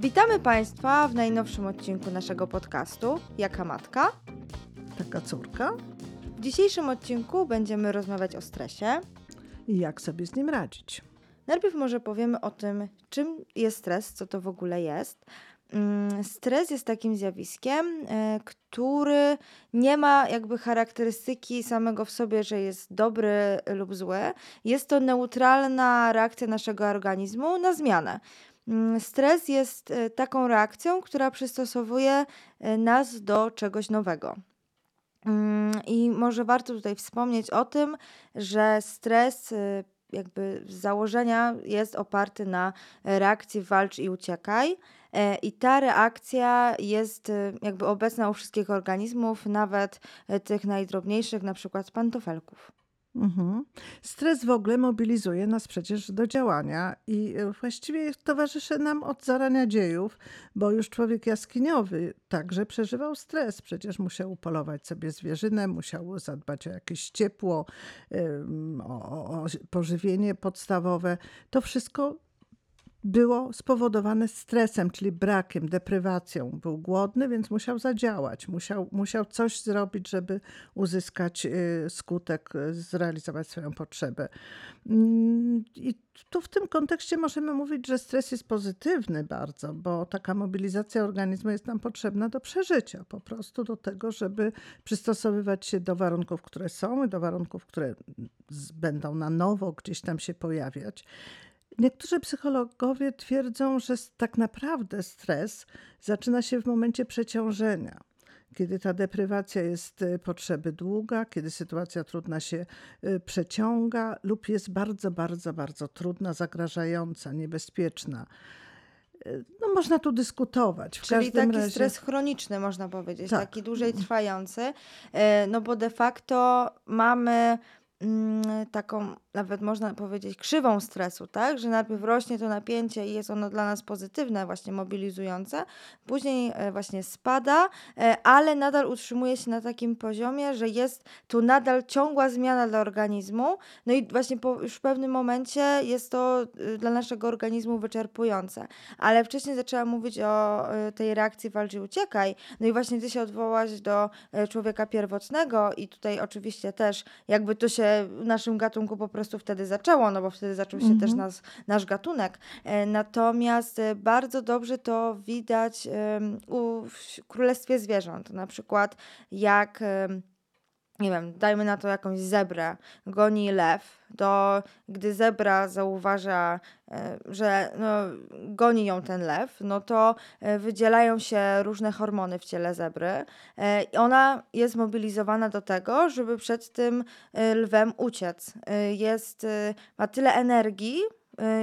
Witamy Państwa w najnowszym odcinku naszego podcastu Jaka Matka? Taka córka? W dzisiejszym odcinku będziemy rozmawiać o stresie. I jak sobie z nim radzić? Najpierw może powiemy o tym, czym jest stres, co to w ogóle jest. Mm, stres jest takim zjawiskiem, e, który nie ma jakby charakterystyki samego w sobie, że jest dobry lub zły. Jest to neutralna reakcja naszego organizmu na zmianę. Mm, stres jest e, taką reakcją, która przystosowuje e, nas do czegoś nowego. Mm, I może warto tutaj wspomnieć o tym, że stres jakby z założenia jest oparty na reakcji walcz i uciekaj. E, I ta reakcja jest e, jakby obecna u wszystkich organizmów, nawet e, tych najdrobniejszych, na przykład pantofelków. Mhm. Stres w ogóle mobilizuje nas przecież do działania i właściwie towarzyszy nam od zarania dziejów, bo już człowiek jaskiniowy także przeżywał stres. Przecież musiał upolować sobie zwierzynę, musiał zadbać o jakieś ciepło, o, o pożywienie podstawowe. To wszystko było spowodowane stresem, czyli brakiem, deprywacją. Był głodny, więc musiał zadziałać, musiał, musiał coś zrobić, żeby uzyskać y, skutek, y, zrealizować swoją potrzebę. Mm, I tu w tym kontekście możemy mówić, że stres jest pozytywny bardzo, bo taka mobilizacja organizmu jest nam potrzebna do przeżycia, po prostu do tego, żeby przystosowywać się do warunków, które są i do warunków, które będą na nowo gdzieś tam się pojawiać. Niektórzy psychologowie twierdzą, że tak naprawdę stres zaczyna się w momencie przeciążenia kiedy ta deprywacja jest y, potrzeby długa, kiedy sytuacja trudna się y, przeciąga lub jest bardzo, bardzo, bardzo trudna, zagrażająca, niebezpieczna. Y, no, można tu dyskutować. W Czyli taki razie... stres chroniczny, można powiedzieć, tak. taki dłużej trwający, no bo de facto mamy mm, taką nawet można powiedzieć krzywą stresu, tak? Że najpierw rośnie to napięcie i jest ono dla nas pozytywne, właśnie mobilizujące, później e, właśnie spada, e, ale nadal utrzymuje się na takim poziomie, że jest tu nadal ciągła zmiana dla organizmu, no i właśnie po, już w pewnym momencie jest to y, dla naszego organizmu wyczerpujące. Ale wcześniej zaczęłam mówić o y, tej reakcji walczy uciekaj, no i właśnie ty się odwołałaś do e, człowieka pierwotnego i tutaj oczywiście też jakby to się w naszym gatunku po prostu wtedy zaczęło, no bo wtedy zaczął się mhm. też nas, nasz gatunek. E, natomiast e, bardzo dobrze to widać w Królestwie Zwierząt. Na przykład jak nie wiem, dajmy na to jakąś zebrę, goni lew, to gdy zebra zauważa, e, że no, goni ją ten lew, no to e, wydzielają się różne hormony w ciele zebry e, i ona jest mobilizowana do tego, żeby przed tym lwem uciec. Jest, ma tyle energii,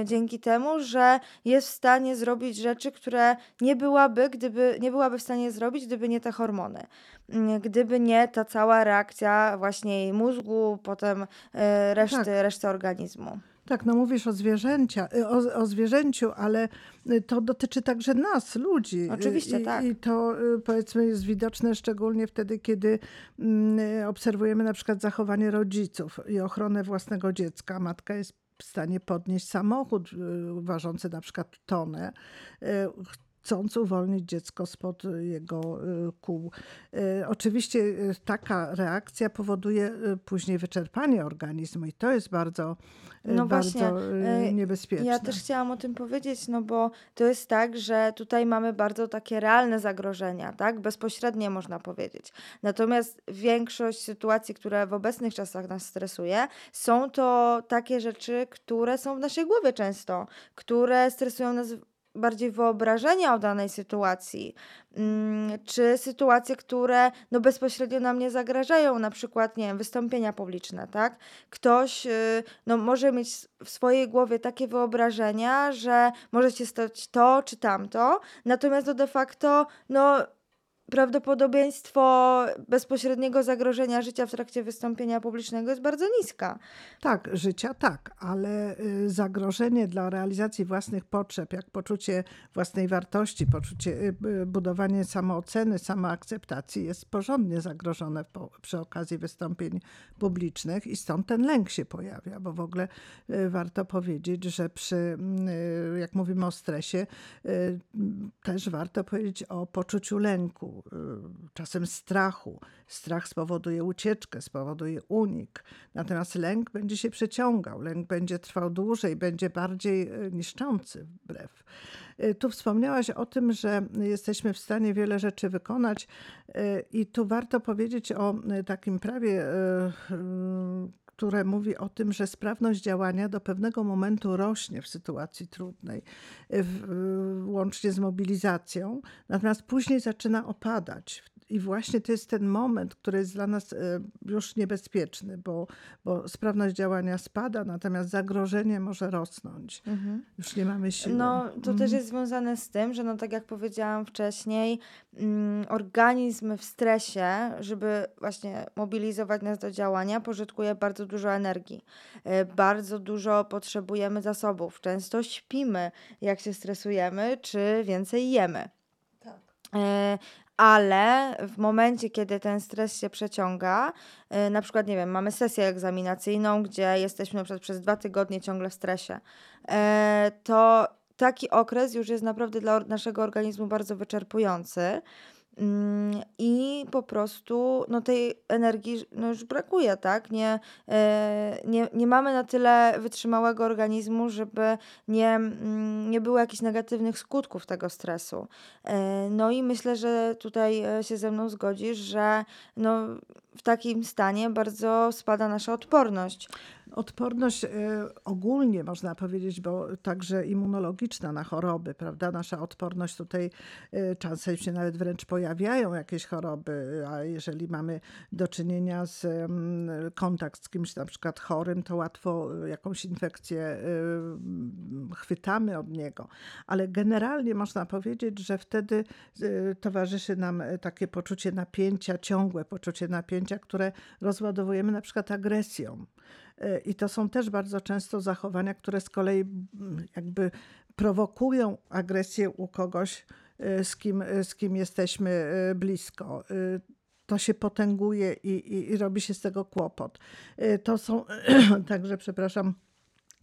dzięki temu, że jest w stanie zrobić rzeczy, które nie byłaby, gdyby, nie byłaby w stanie zrobić, gdyby nie te hormony. Mm, gdyby nie ta cała reakcja właśnie jej mózgu, potem e, reszty, tak. reszty organizmu. Tak, no mówisz o, zwierzęcia, y, o, o zwierzęciu, ale to dotyczy także nas, ludzi. Oczywiście, I, tak. I to powiedzmy jest widoczne szczególnie wtedy, kiedy mm, obserwujemy na przykład zachowanie rodziców i ochronę własnego dziecka. Matka jest w stanie podnieść samochód ważący na przykład tonę, chcąc uwolnić dziecko spod jego y, kół. Y, oczywiście y, taka reakcja powoduje później wyczerpanie organizmu i to jest bardzo, no bardzo właśnie, niebezpieczne. Ja też chciałam o tym powiedzieć, no bo to jest tak, że tutaj mamy bardzo takie realne zagrożenia, tak? Bezpośrednie można powiedzieć. Natomiast większość sytuacji, które w obecnych czasach nas stresuje, są to takie rzeczy, które są w naszej głowie często, które stresują nas bardziej wyobrażenia o danej sytuacji, mm, czy sytuacje, które no bezpośrednio nam nie zagrażają, na przykład, nie wiem, wystąpienia publiczne, tak? Ktoś y, no, może mieć w swojej głowie takie wyobrażenia, że może się stać to czy tamto, natomiast no de facto, no prawdopodobieństwo bezpośredniego zagrożenia życia w trakcie wystąpienia publicznego jest bardzo niska. Tak, życia tak, ale y, zagrożenie dla realizacji własnych potrzeb, jak poczucie własnej wartości, poczucie, y, y, budowanie samooceny, samoakceptacji jest porządnie zagrożone po, przy okazji wystąpień publicznych i stąd ten lęk się pojawia, bo w ogóle warto powiedzieć, że przy, mm, jak mówimy o stresie, też warto powiedzieć o poczuciu lęku Y, czasem strachu. Strach spowoduje ucieczkę, spowoduje unik. Natomiast lęk będzie się przeciągał, lęk będzie trwał dłużej, będzie bardziej y, niszczący wbrew. Y, tu wspomniałaś o tym, że jesteśmy w stanie wiele rzeczy wykonać, i tu warto powiedzieć o takim prawie które mówi o tym, że sprawność działania do pewnego momentu rośnie w sytuacji trudnej, w, łącznie z mobilizacją, natomiast później zaczyna opadać. I właśnie to jest ten moment, który jest dla nas e, już niebezpieczny, bo, bo sprawność działania spada, natomiast zagrożenie może rosnąć. Mhm. Już nie mamy siły. No, to mhm. też jest związane z tym, że no tak jak powiedziałam wcześniej, mm, organizm w stresie, żeby właśnie mobilizować nas do działania, pożytkuje bardzo dużo energii. E, bardzo dużo potrzebujemy zasobów. Często śpimy, jak się stresujemy, czy więcej jemy. Tak. E, ale w momencie, kiedy ten stres się przeciąga, yy, na przykład, nie wiem, mamy sesję egzaminacyjną, gdzie jesteśmy na przykład przez dwa tygodnie ciągle w stresie, to taki okres już jest naprawdę dla naszego organizmu bardzo wyczerpujący. Mm, I po prostu no, tej energii no, już brakuje, tak? Nie, e, nie, nie mamy na tyle wytrzymałego organizmu, żeby nie, mm, nie było jakichś negatywnych skutków tego stresu. E, no i myślę, że tutaj e, się ze mną zgodzisz, że no, w takim stanie bardzo spada nasza odporność. Odporność e, ogólnie można powiedzieć, bo także immunologiczna na choroby, prawda? Nasza odporność tutaj e, czasem się nawet wręcz pojawiają jakieś choroby, a jeżeli mamy do czynienia z kontakt z kimś na przykład chorym, to łatwo jakąś infekcję e, chwytamy od niego. Ale generalnie można powiedzieć, że wtedy towarzyszy nam takie poczucie napięcia, ciągłe poczucie napięcia, które rozładowujemy na przykład agresją. I to są też bardzo często zachowania, które z kolei jakby prowokują agresję u kogoś, y, z kim, y, z kim jesteśmy blisko to się potęguje i, i, i, robi się z tego kłopot. To są także, przepraszam,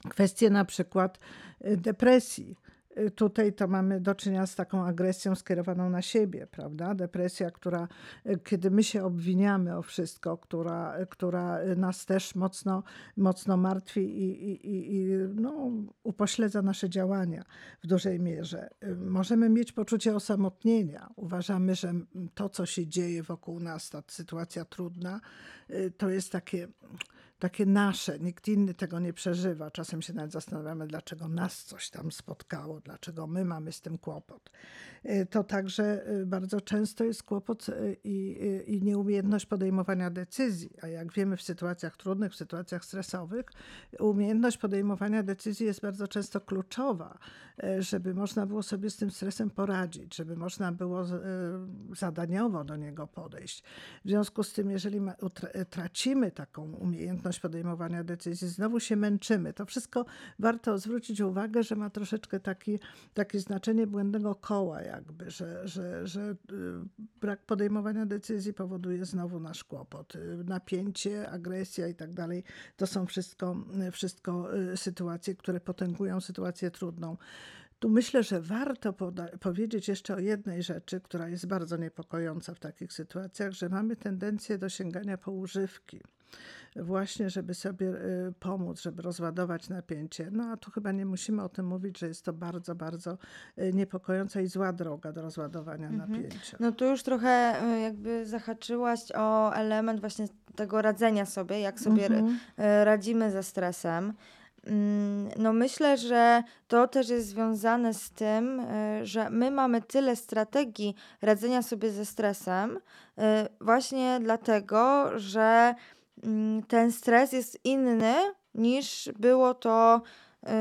kwestie na przykład depresji. Y, tutaj to mamy do czynienia z taką agresją skierowaną na siebie, prawda? Depresja, która, y, kiedy my się obwiniamy o wszystko, która, która nas też mocno, mocno martwi i, i, i no, upośledza nasze działania w dużej mierze. Y, możemy mieć poczucie osamotnienia. Uważamy, że to, co się dzieje wokół nas, ta sytuacja trudna, to jest takie takie nasze, nikt inny tego nie przeżywa. Czasem się nawet zastanawiamy, dlaczego nas coś tam spotkało, dlaczego my mamy z tym kłopot. Y, to także y, bardzo często jest kłopot y, i, i nieumiejętność podejmowania decyzji. A jak wiemy, w sytuacjach trudnych, w sytuacjach stresowych, umiejętność podejmowania decyzji jest bardzo często kluczowa, żeby można było sobie z tym stresem poradzić, żeby można było zadaniowo do niego podejść. W związku z tym, jeżeli tracimy taką umiejętność podejmowania decyzji, znowu się męczymy. To wszystko warto zwrócić uwagę, że ma troszeczkę taki, takie znaczenie błędnego koła jakby, że, że, że y, brak podejmowania decyzji powoduje znowu nasz kłopot. Y, napięcie, agresja i tak dalej, to są wszystko, wszystko y, sytuacje, które potęgują sytuację trudną. Tu myślę, że warto powiedzieć jeszcze o jednej rzeczy, która jest bardzo niepokojąca w takich sytuacjach, że mamy tendencję do sięgania po używki właśnie, żeby sobie y, pomóc, żeby rozładować napięcie. No a tu chyba nie musimy o tym mówić, że jest to bardzo, bardzo y, niepokojąca i zła droga do rozładowania mhm. napięcia. No tu już trochę y, jakby zahaczyłaś o element właśnie tego radzenia sobie, jak sobie mhm. radzimy ze stresem. Mm, no myślę, że to też jest związane z tym, że my mamy tyle strategii radzenia sobie ze stresem, właśnie dlatego, że ten stres jest inny niż było to yy,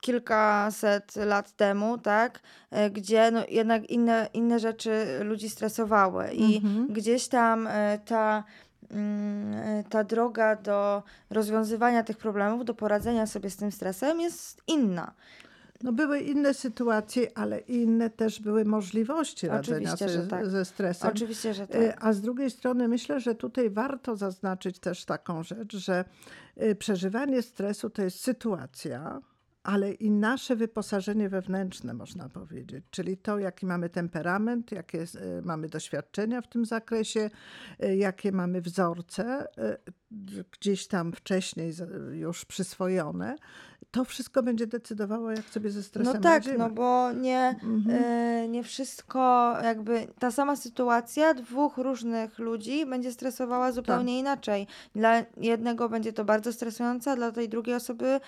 kilkaset lat temu, tak, e, gdzie no jednak inne, inne rzeczy ludzi stresowały i Mhm. gdzieś tam e, ta, mm, ta droga do rozwiązywania tych problemów, do poradzenia sobie z tym stresem jest inna. No były inne sytuacje, ale inne też były możliwości radzenia Oczywiście, sobie tak. ze stresem. Oczywiście, że Y, tak. A z drugiej strony myślę, że tutaj warto zaznaczyć też taką rzecz, że y, przeżywanie stresu to jest sytuacja, ale i nasze wyposażenie wewnętrzne, można powiedzieć. Czyli to, jaki mamy temperament, jakie y, mamy doświadczenia w tym zakresie, y, jakie mamy wzorce, y, gdzieś tam wcześniej już przyswojone. To wszystko będzie decydowało, jak sobie ze stresem No tak, radzimy. no bo nie, Mhm. e, nie wszystko, jakby ta sama sytuacja dwóch różnych ludzi będzie stresowała zupełnie inaczej. Dla jednego będzie to bardzo stresujące, a dla tej drugiej osoby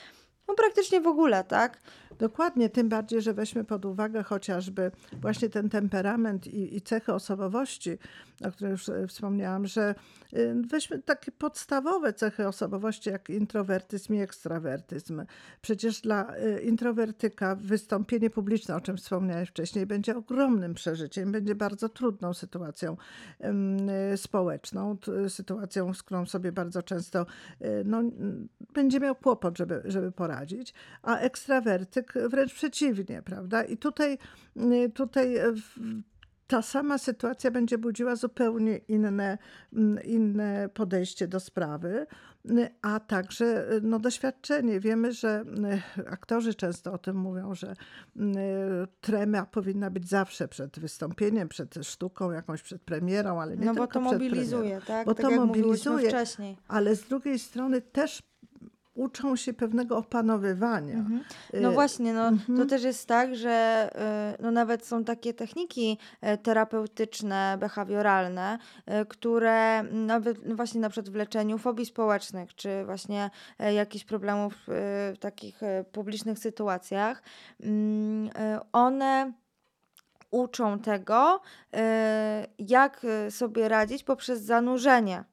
no praktycznie w ogóle, tak? Dokładnie, tym bardziej, że weźmy pod uwagę chociażby właśnie ten temperament i, i cechy osobowości, o których już e, wspomniałam, że y, weźmy takie podstawowe cechy osobowości jak introwertyzm i ekstrawertyzm. Przecież dla y, introwertyka wystąpienie publiczne, o czym wspomniałeś wcześniej, będzie ogromnym przeżyciem, będzie bardzo trudną sytuacją y, społeczną, sytuacją, z którą sobie bardzo często no, będzie miał kłopot, żeby, żeby poradzić, a ekstrawertyk wręcz przeciwnie, prawda? I tutaj, y, tutaj w- ta sama sytuacja będzie budziła zupełnie inne, mm, inne podejście do sprawy, y, a także y, no, doświadczenie. Wiemy, że y, aktorzy często o tym mówią, że y, trema powinna być zawsze przed wystąpieniem, przed sztuką, jakąś przed premierą, ale nie No bo tylko to przed premierą. mobilizuje, tak? Bo tak to mobilizuje, wcześniej. ale z drugiej strony też uczą się pewnego opanowywania. Mhm. No Y, właśnie, no, to mhm. też jest tak, że y, no, nawet są takie techniki e, terapeutyczne, behawioralne, y, które nawet no właśnie na przykład w leczeniu fobii społecznych, czy właśnie e, jakichś problemów w takich e, publicznych sytuacjach, mm, one uczą tego, jak sobie radzić poprzez zanurzenie.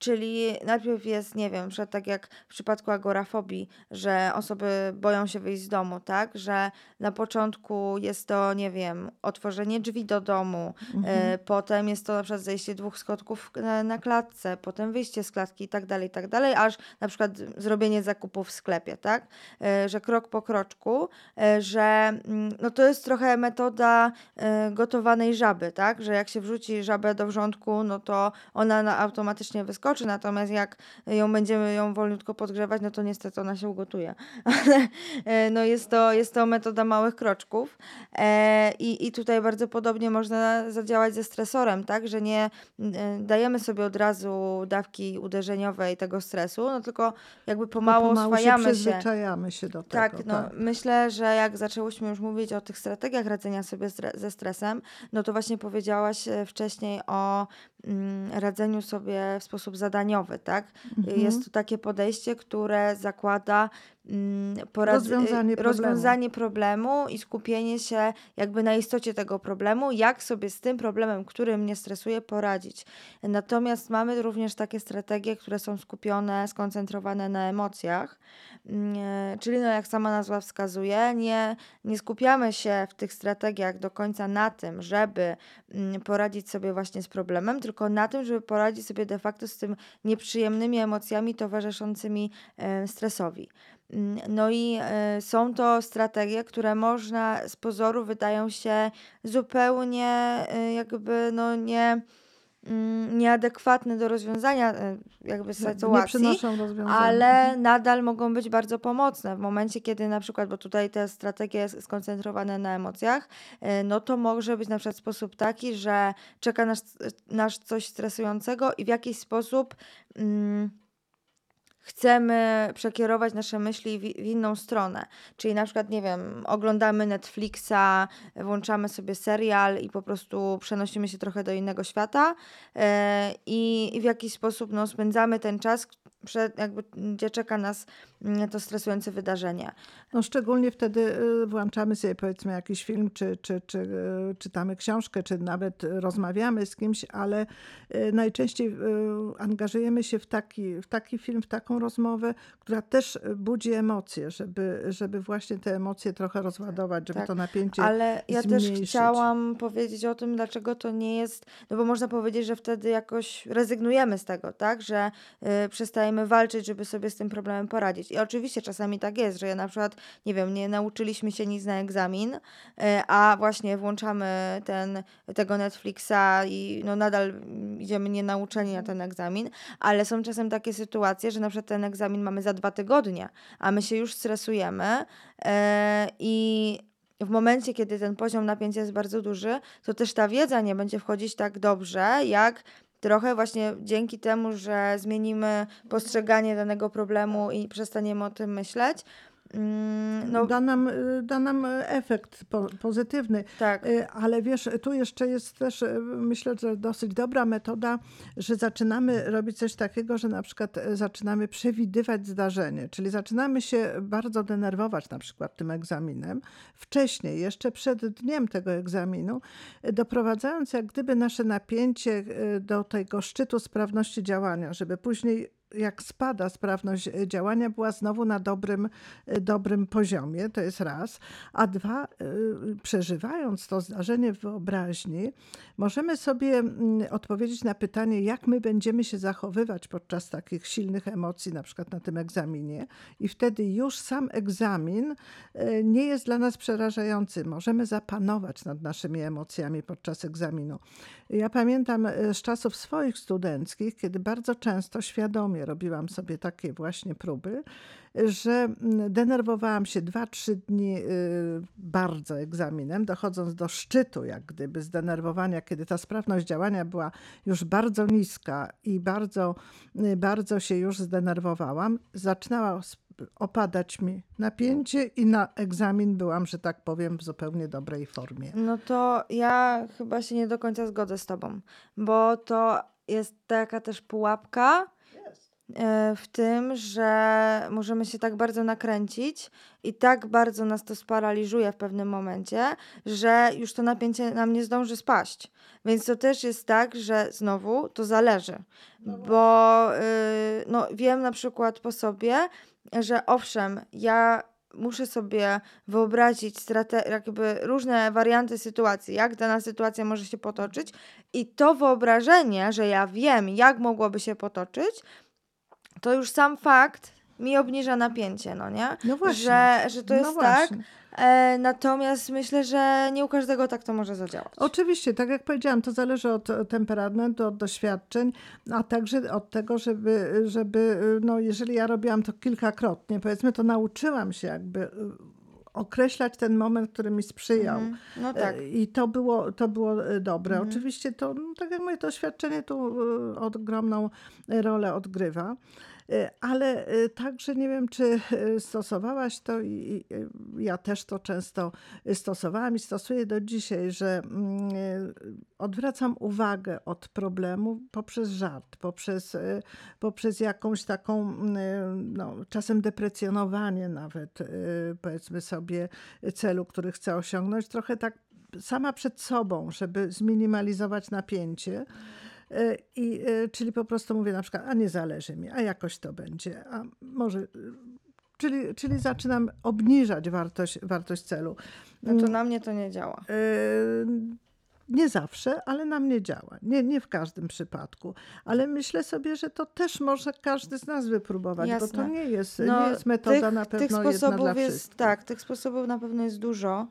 Czyli najpierw jest, nie wiem, że tak jak w przypadku agorafobii, że osoby boją się wyjść z domu, tak? Że na początku jest to, nie wiem, otworzenie drzwi do domu, Mhm. e, potem jest to na przykład zejście dwóch schodków na, na klatce, potem wyjście z klatki i tak dalej, i tak dalej, aż na przykład zrobienie zakupów w sklepie, tak? E, że krok po kroczku, e, że mm, no to jest trochę metoda e, gotowanej żaby, tak? Że jak się wrzuci żabę do wrzątku, no to ona na automatycznie wyskoczy, natomiast jak ją będziemy ją wolniutko podgrzewać, no to niestety ona się ugotuje. Ale e, no jest to, jest to metoda małych kroczków e, i, i tutaj bardzo podobnie można zadziałać ze stresorem, tak? Że nie e, dajemy sobie od razu dawki uderzeniowej tego stresu, no tylko jakby pomału pomału się oswajamy się. przyzwyczajamy się do tego. Tak, no tak. myślę, że jak zaczęłyśmy już mówić o tych strategiach radzenia sobie ze stresem, no to właśnie powiedziałaś wcześniej o mm, radzeniu sobie w sposób zadaniowy, tak? Mhm. Jest to takie podejście, które zakłada mm, poradz- Rozwiązanie y, problemu. rozwiązanie problemu i skupienie się jakby na istocie tego problemu, jak sobie z tym problemem, który mnie stresuje, poradzić. Natomiast mamy również takie strategie, które są skupione, skoncentrowane na emocjach, Mm, e, czyli no jak sama nazwa wskazuje, nie, nie skupiamy się w tych strategiach do końca na tym, żeby mm, poradzić sobie właśnie z problemem, tylko na tym, żeby poradzić sobie de facto z tym nieprzyjemnymi emocjami towarzyszącymi e, stresowi. Mm, No i e, są to strategie, które można z pozoru wydają się zupełnie e, jakby no nie, mm, nieadekwatne do rozwiązania e, jakby Nie sytuacji. Ale nadal mogą być bardzo pomocne w momencie, kiedy na przykład, bo tutaj te strategie s- skoncentrowane na emocjach, no to może być na przykład sposób taki, że czeka nas, nas coś stresującego i w jakiś sposób mm, chcemy przekierować nasze myśli w, w inną stronę. Czyli na przykład, nie wiem, oglądamy Netflixa, włączamy sobie serial i po prostu przenosimy się trochę do innego świata e, i, w jakiś sposób no, spędzamy ten czas, przed, jakby, gdzie czeka nas to stresujące wydarzenie. No szczególnie wtedy y, włączamy sobie powiedzmy jakiś film, czy, czy, czy y, czytamy książkę, czy nawet rozmawiamy z kimś, ale y, najczęściej angażujemy się w taki, w taki film, w taką rozmowę, która też budzi emocje, żeby, żeby właśnie te emocje trochę rozładować, żeby Tak, to napięcie ale ja też zmniejszyć. chciałam powiedzieć o tym, dlaczego to nie jest, no bo można powiedzieć, że wtedy jakoś rezygnujemy z tego, tak, że y, przestajemy walczyć, żeby sobie z tym problemem poradzić. I oczywiście czasami tak jest, że ja na przykład, nie wiem, nie nauczyliśmy się nic na egzamin, y, a właśnie włączamy ten, tego Netflixa i no nadal idziemy nienauczeni na ten egzamin, ale są czasem takie sytuacje, że na przykład ten egzamin mamy za dwa tygodnie, a my się już stresujemy y, i w momencie, kiedy ten poziom napięcia jest bardzo duży, to też ta wiedza nie będzie wchodzić tak dobrze, jak trochę właśnie dzięki temu, że zmienimy postrzeganie danego problemu i przestaniemy o tym myśleć, no, da, nam, y, da nam efekt po, pozytywny. Tak. Y, ale wiesz, tu jeszcze jest też, y, myślę, że dosyć dobra metoda, że zaczynamy robić coś takiego, że na przykład zaczynamy przewidywać zdarzenie, czyli zaczynamy się bardzo denerwować na przykład tym egzaminem wcześniej, jeszcze przed dniem tego egzaminu, doprowadzając jak gdyby nasze napięcie do tego szczytu sprawności działania, żeby później jak spada sprawność e, działania, była znowu na dobrym, e, dobrym poziomie, to jest raz. A dwa, e, przeżywając to zdarzenie w wyobraźni, możemy sobie mm, odpowiedzieć na pytanie, jak my będziemy się zachowywać podczas takich silnych emocji, na przykład na tym egzaminie. I wtedy już sam egzamin nie jest dla nas przerażający. Możemy zapanować nad naszymi emocjami podczas egzaminu. Ja pamiętam z czasów swoich studenckich, kiedy bardzo często świadomie robiłam sobie takie właśnie próby, że mm, denerwowałam się 2-3 dni y, bardzo egzaminem, dochodząc do szczytu, jak gdyby zdenerwowania, kiedy ta sprawność działania była już bardzo niska i bardzo, y, bardzo się już zdenerwowałam, zaczynała opadać mi napięcie i na egzamin byłam, że tak powiem, w zupełnie dobrej formie. No to ja chyba się nie do końca zgodzę z tobą, bo to jest taka też pułapka, w tym, że możemy się tak bardzo nakręcić i tak bardzo nas to sparaliżuje w pewnym momencie, że już to napięcie nam nie zdąży spaść. Więc to też jest tak, że znowu to zależy, no bo yy, no, wiem na przykład po sobie, że owszem, ja muszę sobie wyobrazić strate- jakby różne warianty sytuacji, jak dana sytuacja może się potoczyć, i to wyobrażenie, że ja wiem, jak mogłoby się potoczyć, to już sam fakt mi obniża napięcie, no nie? No właśnie. Że, że to no jest tak. E, natomiast myślę, że nie u każdego tak to może zadziałać. Oczywiście, tak jak powiedziałam, to zależy od temperamentu, od doświadczeń, a także od tego, żeby, żeby no jeżeli ja robiłam to kilkakrotnie, powiedzmy, to nauczyłam się jakby y, określać ten moment, który mi sprzyjał. Mm, no tak. E, I to było, to było e, dobre. Mm. Oczywiście to, no, tak jak moje doświadczenie tu ogromną rolę odgrywa. E, ale e, także nie wiem, czy e, stosowałaś to i ja też to często stosowałam i stosuję do dzisiaj, że mm, odwracam uwagę od problemu poprzez żart, poprzez, poprzez jakąś taką, mm, no, czasem deprecjonowanie nawet, powiedzmy sobie, celu, który chcę osiągnąć, trochę tak sama przed sobą, żeby zminimalizować napięcie. E, I, e, czyli po prostu mówię na przykład, a nie zależy mi, a jakoś to będzie, a może. Czyli, czyli zaczynam obniżać wartość, wartość celu. No to mm. na mnie to nie działa. E, nie zawsze, ale na mnie działa. Nie, nie w każdym przypadku. Ale myślę sobie, że to też może każdy z nas wypróbować, Jasne. bo to nie jest, no, nie jest metoda tych, na pewno tych sposobów jest, Tak, tych sposobów na pewno jest dużo.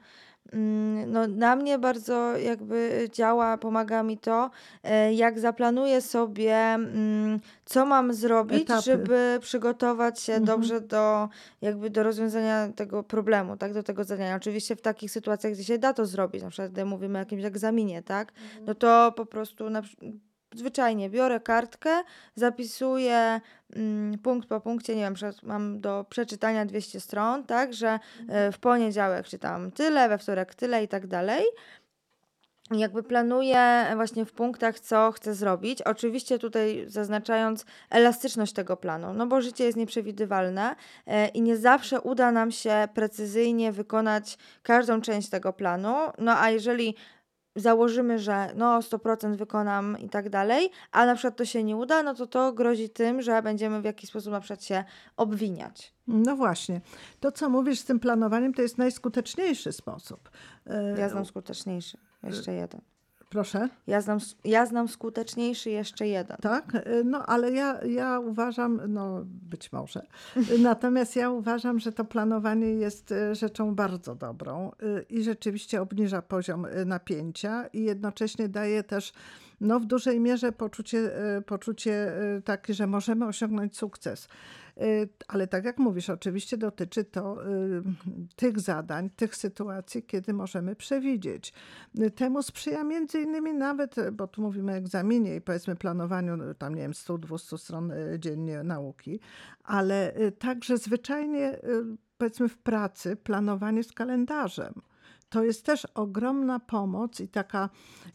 Mm, no, na mnie bardzo jakby działa, pomaga mi to, e, jak zaplanuję sobie, mm, co mam zrobić, Etapy. żeby przygotować się Mhm. dobrze do, jakby do rozwiązania tego problemu, tak, do tego zadania. Oczywiście w takich sytuacjach, gdzie się da to zrobić, na przykład gdy mówimy o jakimś egzaminie, tak, mhm. no to po prostu na, zwyczajnie biorę kartkę, zapisuję mm, punkt po punkcie, nie wiem, mam do przeczytania 200 stron, tak, że e, w poniedziałek czytam tyle, we wtorek tyle i tak dalej. jakby planuję właśnie w punktach, co chcę zrobić. Oczywiście tutaj zaznaczając elastyczność tego planu, no bo życie jest nieprzewidywalne e, i nie zawsze uda nam się precyzyjnie wykonać każdą część tego planu. No a jeżeli założymy, że no 100% wykonam i tak dalej, a na przykład to się nie uda, no to to grozi tym, że będziemy w jakiś sposób na przykład się obwiniać. No właśnie. To, co mówisz z tym planowaniem, to jest najskuteczniejszy sposób. E, ja znam skuteczniejszy. Jeszcze jeden. Proszę? Ja znam, ja znam skuteczniejszy jeszcze jeden. Tak, y, no ale ja, ja uważam, no być może, natomiast ja uważam, że to planowanie jest y, rzeczą bardzo dobrą y, i rzeczywiście obniża poziom napięcia i jednocześnie daje też no, w dużej mierze poczucie, poczucie takie, że możemy osiągnąć sukces. Y, ale tak jak mówisz, oczywiście dotyczy to tych zadań, tych sytuacji, kiedy możemy przewidzieć. Temu sprzyja między innymi nawet, bo tu mówimy o egzaminie i powiedzmy planowaniu, no, tam nie wiem, 100-200 stron dziennie nauki, ale także zwyczajnie powiedzmy w pracy planowanie z kalendarzem to jest też ogromna pomoc i taka,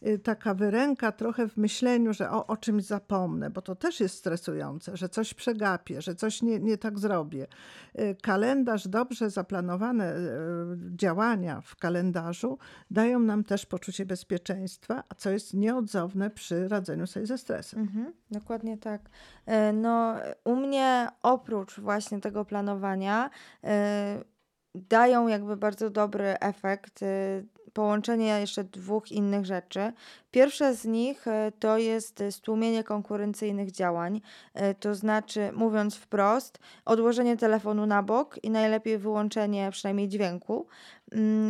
y, taka wyręka trochę w myśleniu, że o, o czymś zapomnę, bo to też jest stresujące, że coś przegapię, że coś nie, nie tak zrobię. Y, kalendarz, dobrze zaplanowane y, działania w kalendarzu dają nam też poczucie bezpieczeństwa, a co jest nieodzowne przy radzeniu sobie ze stresem. Mhm, dokładnie tak. E, no, u mnie oprócz właśnie tego planowania, e, dają jakby bardzo dobry efekt. Y, połączenie jeszcze dwóch innych rzeczy. Pierwsze z nich y, to jest stłumienie konkurencyjnych działań, y, to znaczy, mówiąc wprost, odłożenie telefonu na bok i najlepiej wyłączenie przynajmniej dźwięku,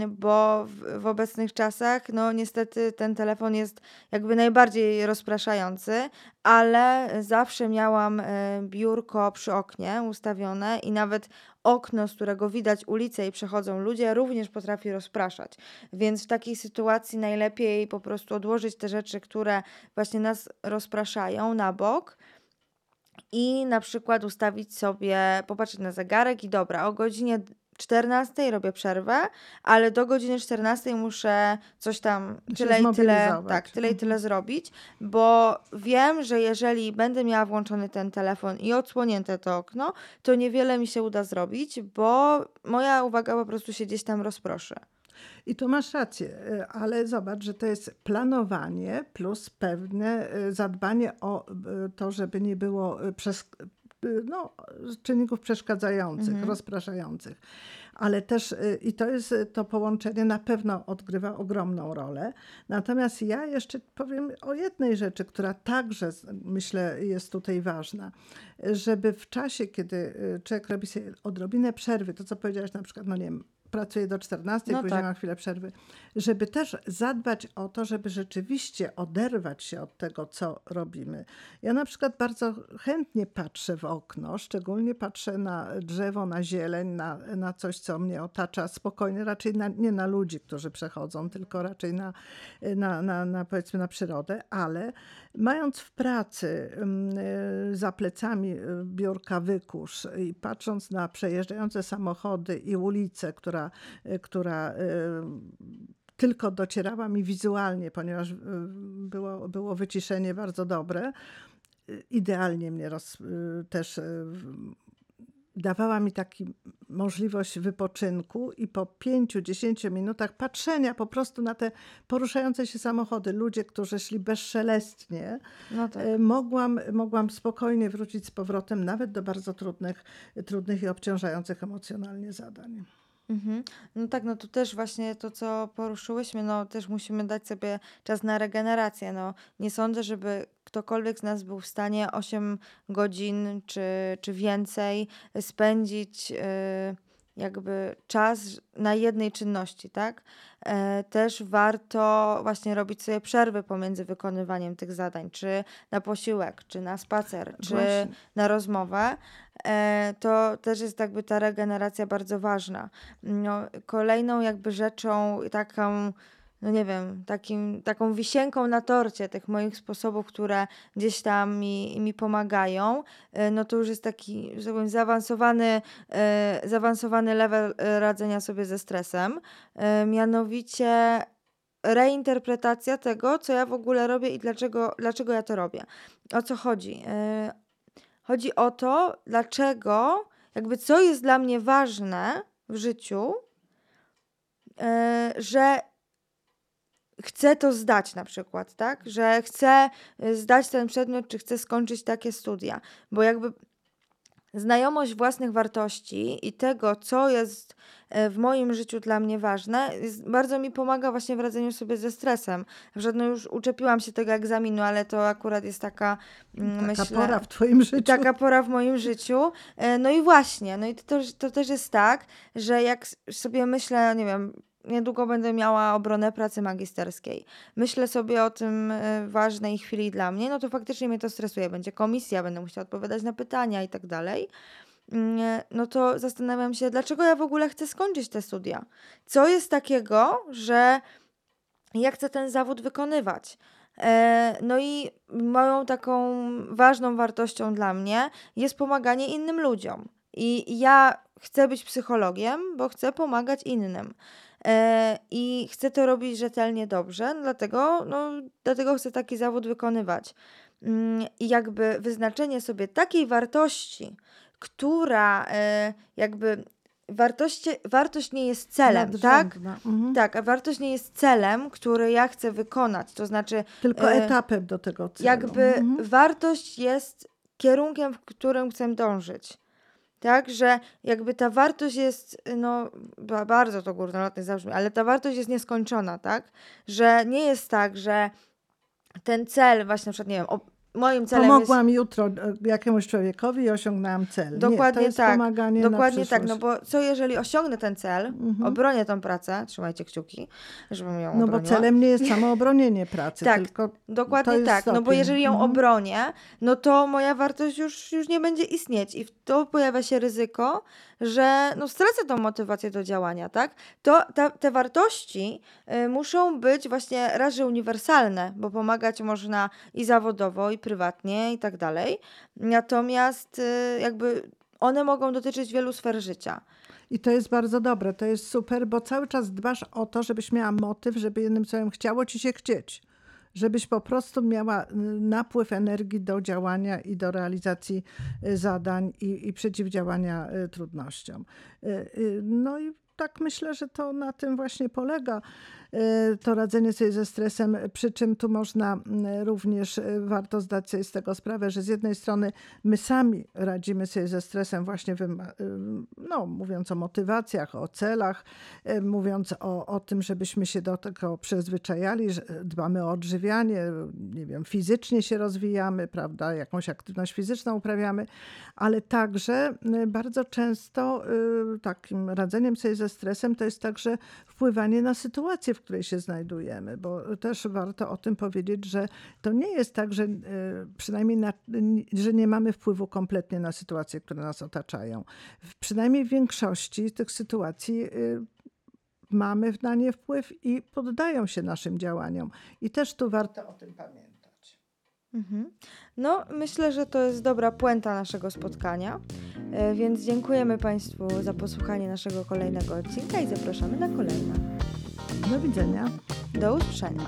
bo w, w obecnych czasach, no niestety, ten telefon jest jakby najbardziej rozpraszający, ale zawsze miałam biurko przy oknie ustawione i nawet okno, z którego widać ulicę i przechodzą ludzie, również potrafi rozpraszać. Więc w takiej sytuacji najlepiej po prostu odłożyć te rzeczy, które właśnie nas rozpraszają na bok i na przykład ustawić sobie, popatrzeć na zegarek i dobra, o godzinie 14 robię przerwę, ale do godziny 14 muszę coś tam tyle i tyle, tak, tyle i tyle mhm. zrobić, bo wiem, że jeżeli będę miała włączony ten telefon i odsłonięte to okno, to niewiele mi się uda zrobić, bo moja uwaga po prostu się gdzieś tam rozproszy. I tu masz rację, y, ale zobacz, że to jest planowanie plus pewne y, zadbanie o y, to, żeby nie było przez, no, czynników przeszkadzających, mhm. rozpraszających. Ale też y, i to jest to połączenie na pewno odgrywa ogromną rolę. Natomiast ja jeszcze powiem o jednej rzeczy, która także myślę jest tutaj ważna, żeby w czasie, kiedy y, człowiek robi sobie odrobinę przerwy, to co powiedziałaś na przykład, no nie wiem, pracuje do 14, no później tak. ma chwilę przerwy, żeby też zadbać o to, żeby rzeczywiście oderwać się od tego, co robimy. Ja na przykład bardzo chętnie patrzę w okno, szczególnie patrzę na drzewo, na zieleń, na, na coś, co mnie otacza spokojnie, raczej na, nie na ludzi, którzy przechodzą, tylko raczej na, na, na, na powiedzmy na przyrodę, ale mając w pracy y, za plecami y, biurka wykusz i patrząc na przejeżdżające samochody i ulicę, która która, y, tylko docierała mi wizualnie, ponieważ było, było wyciszenie bardzo dobre. Idealnie mnie roz, też dawała mi taki możliwość wypoczynku i po 5-10 minutach patrzenia po prostu na te poruszające się samochody, ludzie, którzy szli bezszelestnie, no tak. mogłam, mogłam spokojnie wrócić z powrotem nawet do bardzo trudnych, trudnych i obciążających emocjonalnie zadań. Mhm. No tak, no to też właśnie to, co poruszyłyśmy, no też musimy dać sobie czas na regenerację. No, nie sądzę, żeby ktokolwiek z nas był w stanie 8 godzin czy, czy więcej spędzić. Yy jakby czas na jednej czynności, tak? E, też warto właśnie robić sobie przerwy pomiędzy wykonywaniem tych zadań, czy na posiłek, czy na spacer, czy właśnie. na rozmowę. E, to też jest jakby ta regeneracja bardzo ważna. No, kolejną jakby rzeczą taką no nie wiem, takim, taką wisienką na torcie tych moich sposobów, które gdzieś tam mi, mi pomagają, e, no to już jest taki, że tak powiem, zaawansowany, e, zaawansowany level e, radzenia sobie ze stresem. Mianowicie reinterpretacja tego, co ja w ogóle robię i dlaczego, dlaczego ja to robię. O co chodzi? E, chodzi o to, dlaczego, jakby co jest dla mnie ważne w życiu, e, że chcę to zdać na przykład, tak? Że chcę y, zdać ten przedmiot, czy chcę skończyć takie studia. Bo jakby znajomość własnych wartości i tego, co jest e, w moim życiu dla mnie ważne, jest, bardzo mi pomaga właśnie w radzeniu sobie ze stresem. Przykład, no już uczepiłam się tego egzaminu, ale to akurat jest taka, mm, Taka myślę... pora w twoim życiu. Taka pora w moim życiu. E, No i właśnie, no i to, też- to też jest tak, że jak sobie myślę, nie wiem, niedługo będę miała obronę pracy magisterskiej. Myślę sobie o tym e, ważnej chwili dla mnie, no to faktycznie mnie to stresuje. Będzie komisja, będę musiała odpowiadać na pytania i tak dalej. Mm, No to zastanawiam się, dlaczego ja w ogóle chcę skończyć te studia. Co jest takiego, że ja chcę ten zawód wykonywać. E, No i moją taką ważną wartością dla mnie jest pomaganie innym ludziom. I ja chcę być psychologiem, bo chcę pomagać innym. E, I chcę to robić rzetelnie dobrze, dlatego, no, dlatego chcę taki zawód wykonywać. Mm, I jakby wyznaczenie sobie takiej wartości, która e, jakby wartości, wartość nie jest celem, tak? Mhm. Tak, a wartość nie jest celem, który ja chcę wykonać. To znaczy, Tylko e, etapem do tego celu. jakby Mhm. wartość jest kierunkiem, w którym chcę dążyć. Tak, że jakby ta wartość jest, no ba- bardzo to górnolotnie zabrzmi, ale ta wartość jest nieskończona, tak? Że nie jest tak, że ten cel, właśnie na przykład, nie wiem, moim celem jest... Pomogłam jutro e, jakiemuś człowiekowi i osiągnęłam cel. nie, Dokładnie to jest tak. Dokładnie tak, no bo co jeżeli osiągnę ten cel, Mhm. obronię tą pracę, trzymajcie kciuki, żebym ją No bo obroniła. celem nie jest samo obronienie pracy, Tak, tylko Dokładnie jest tak, no bo stopień. jeżeli ją Mhm. obronię, no to moja wartość już, już nie będzie istnieć i w- to pojawia się ryzyko, że no stracę tą motywację do działania, tak? To ta, te wartości y, muszą być właśnie raz, uniwersalne, bo pomagać można i zawodowo, i prywatnie, i tak dalej. Natomiast y, jakby one mogą dotyczyć wielu sfer życia. I to jest bardzo dobre, to jest super, bo cały czas dbasz o to, żebyś miała motyw, żeby jednym słowem chciało ci się chcieć. Żebyś po prostu miała y, napływ energii do działania i do realizacji y, zadań i, i przeciwdziałania y, trudnościom. No i tak myślę, że to na tym właśnie polega to radzenie sobie ze stresem, przy czym tu można y, również, y, warto zdać sobie z tego sprawę, że z jednej strony my sami radzimy sobie ze stresem właśnie, y, no, mówiąc o motywacjach, o celach, y, mówiąc o, o tym, żebyśmy się do tego przyzwyczajali, że dbamy o odżywianie, nie wiem, fizycznie się rozwijamy, prawda, jakąś aktywność fizyczną uprawiamy, ale także y, bardzo często y, takim radzeniem sobie ze stresem to jest także wpływanie na sytuację, w której się znajdujemy, bo też warto o tym powiedzieć, że to nie jest tak, że y, przynajmniej na, że nie mamy wpływu kompletnie na sytuacje, które nas otaczają. Przynajmniej w większości tych sytuacji y, mamy na nie wpływ i poddają się naszym działaniom. I też tu warto o tym pamiętać. Mhm. No, myślę, że to jest dobra puenta naszego spotkania, e, więc dziękujemy Państwu za posłuchanie naszego kolejnego odcinka i zapraszamy na kolejne. Do widzenia. Do usłyszenia.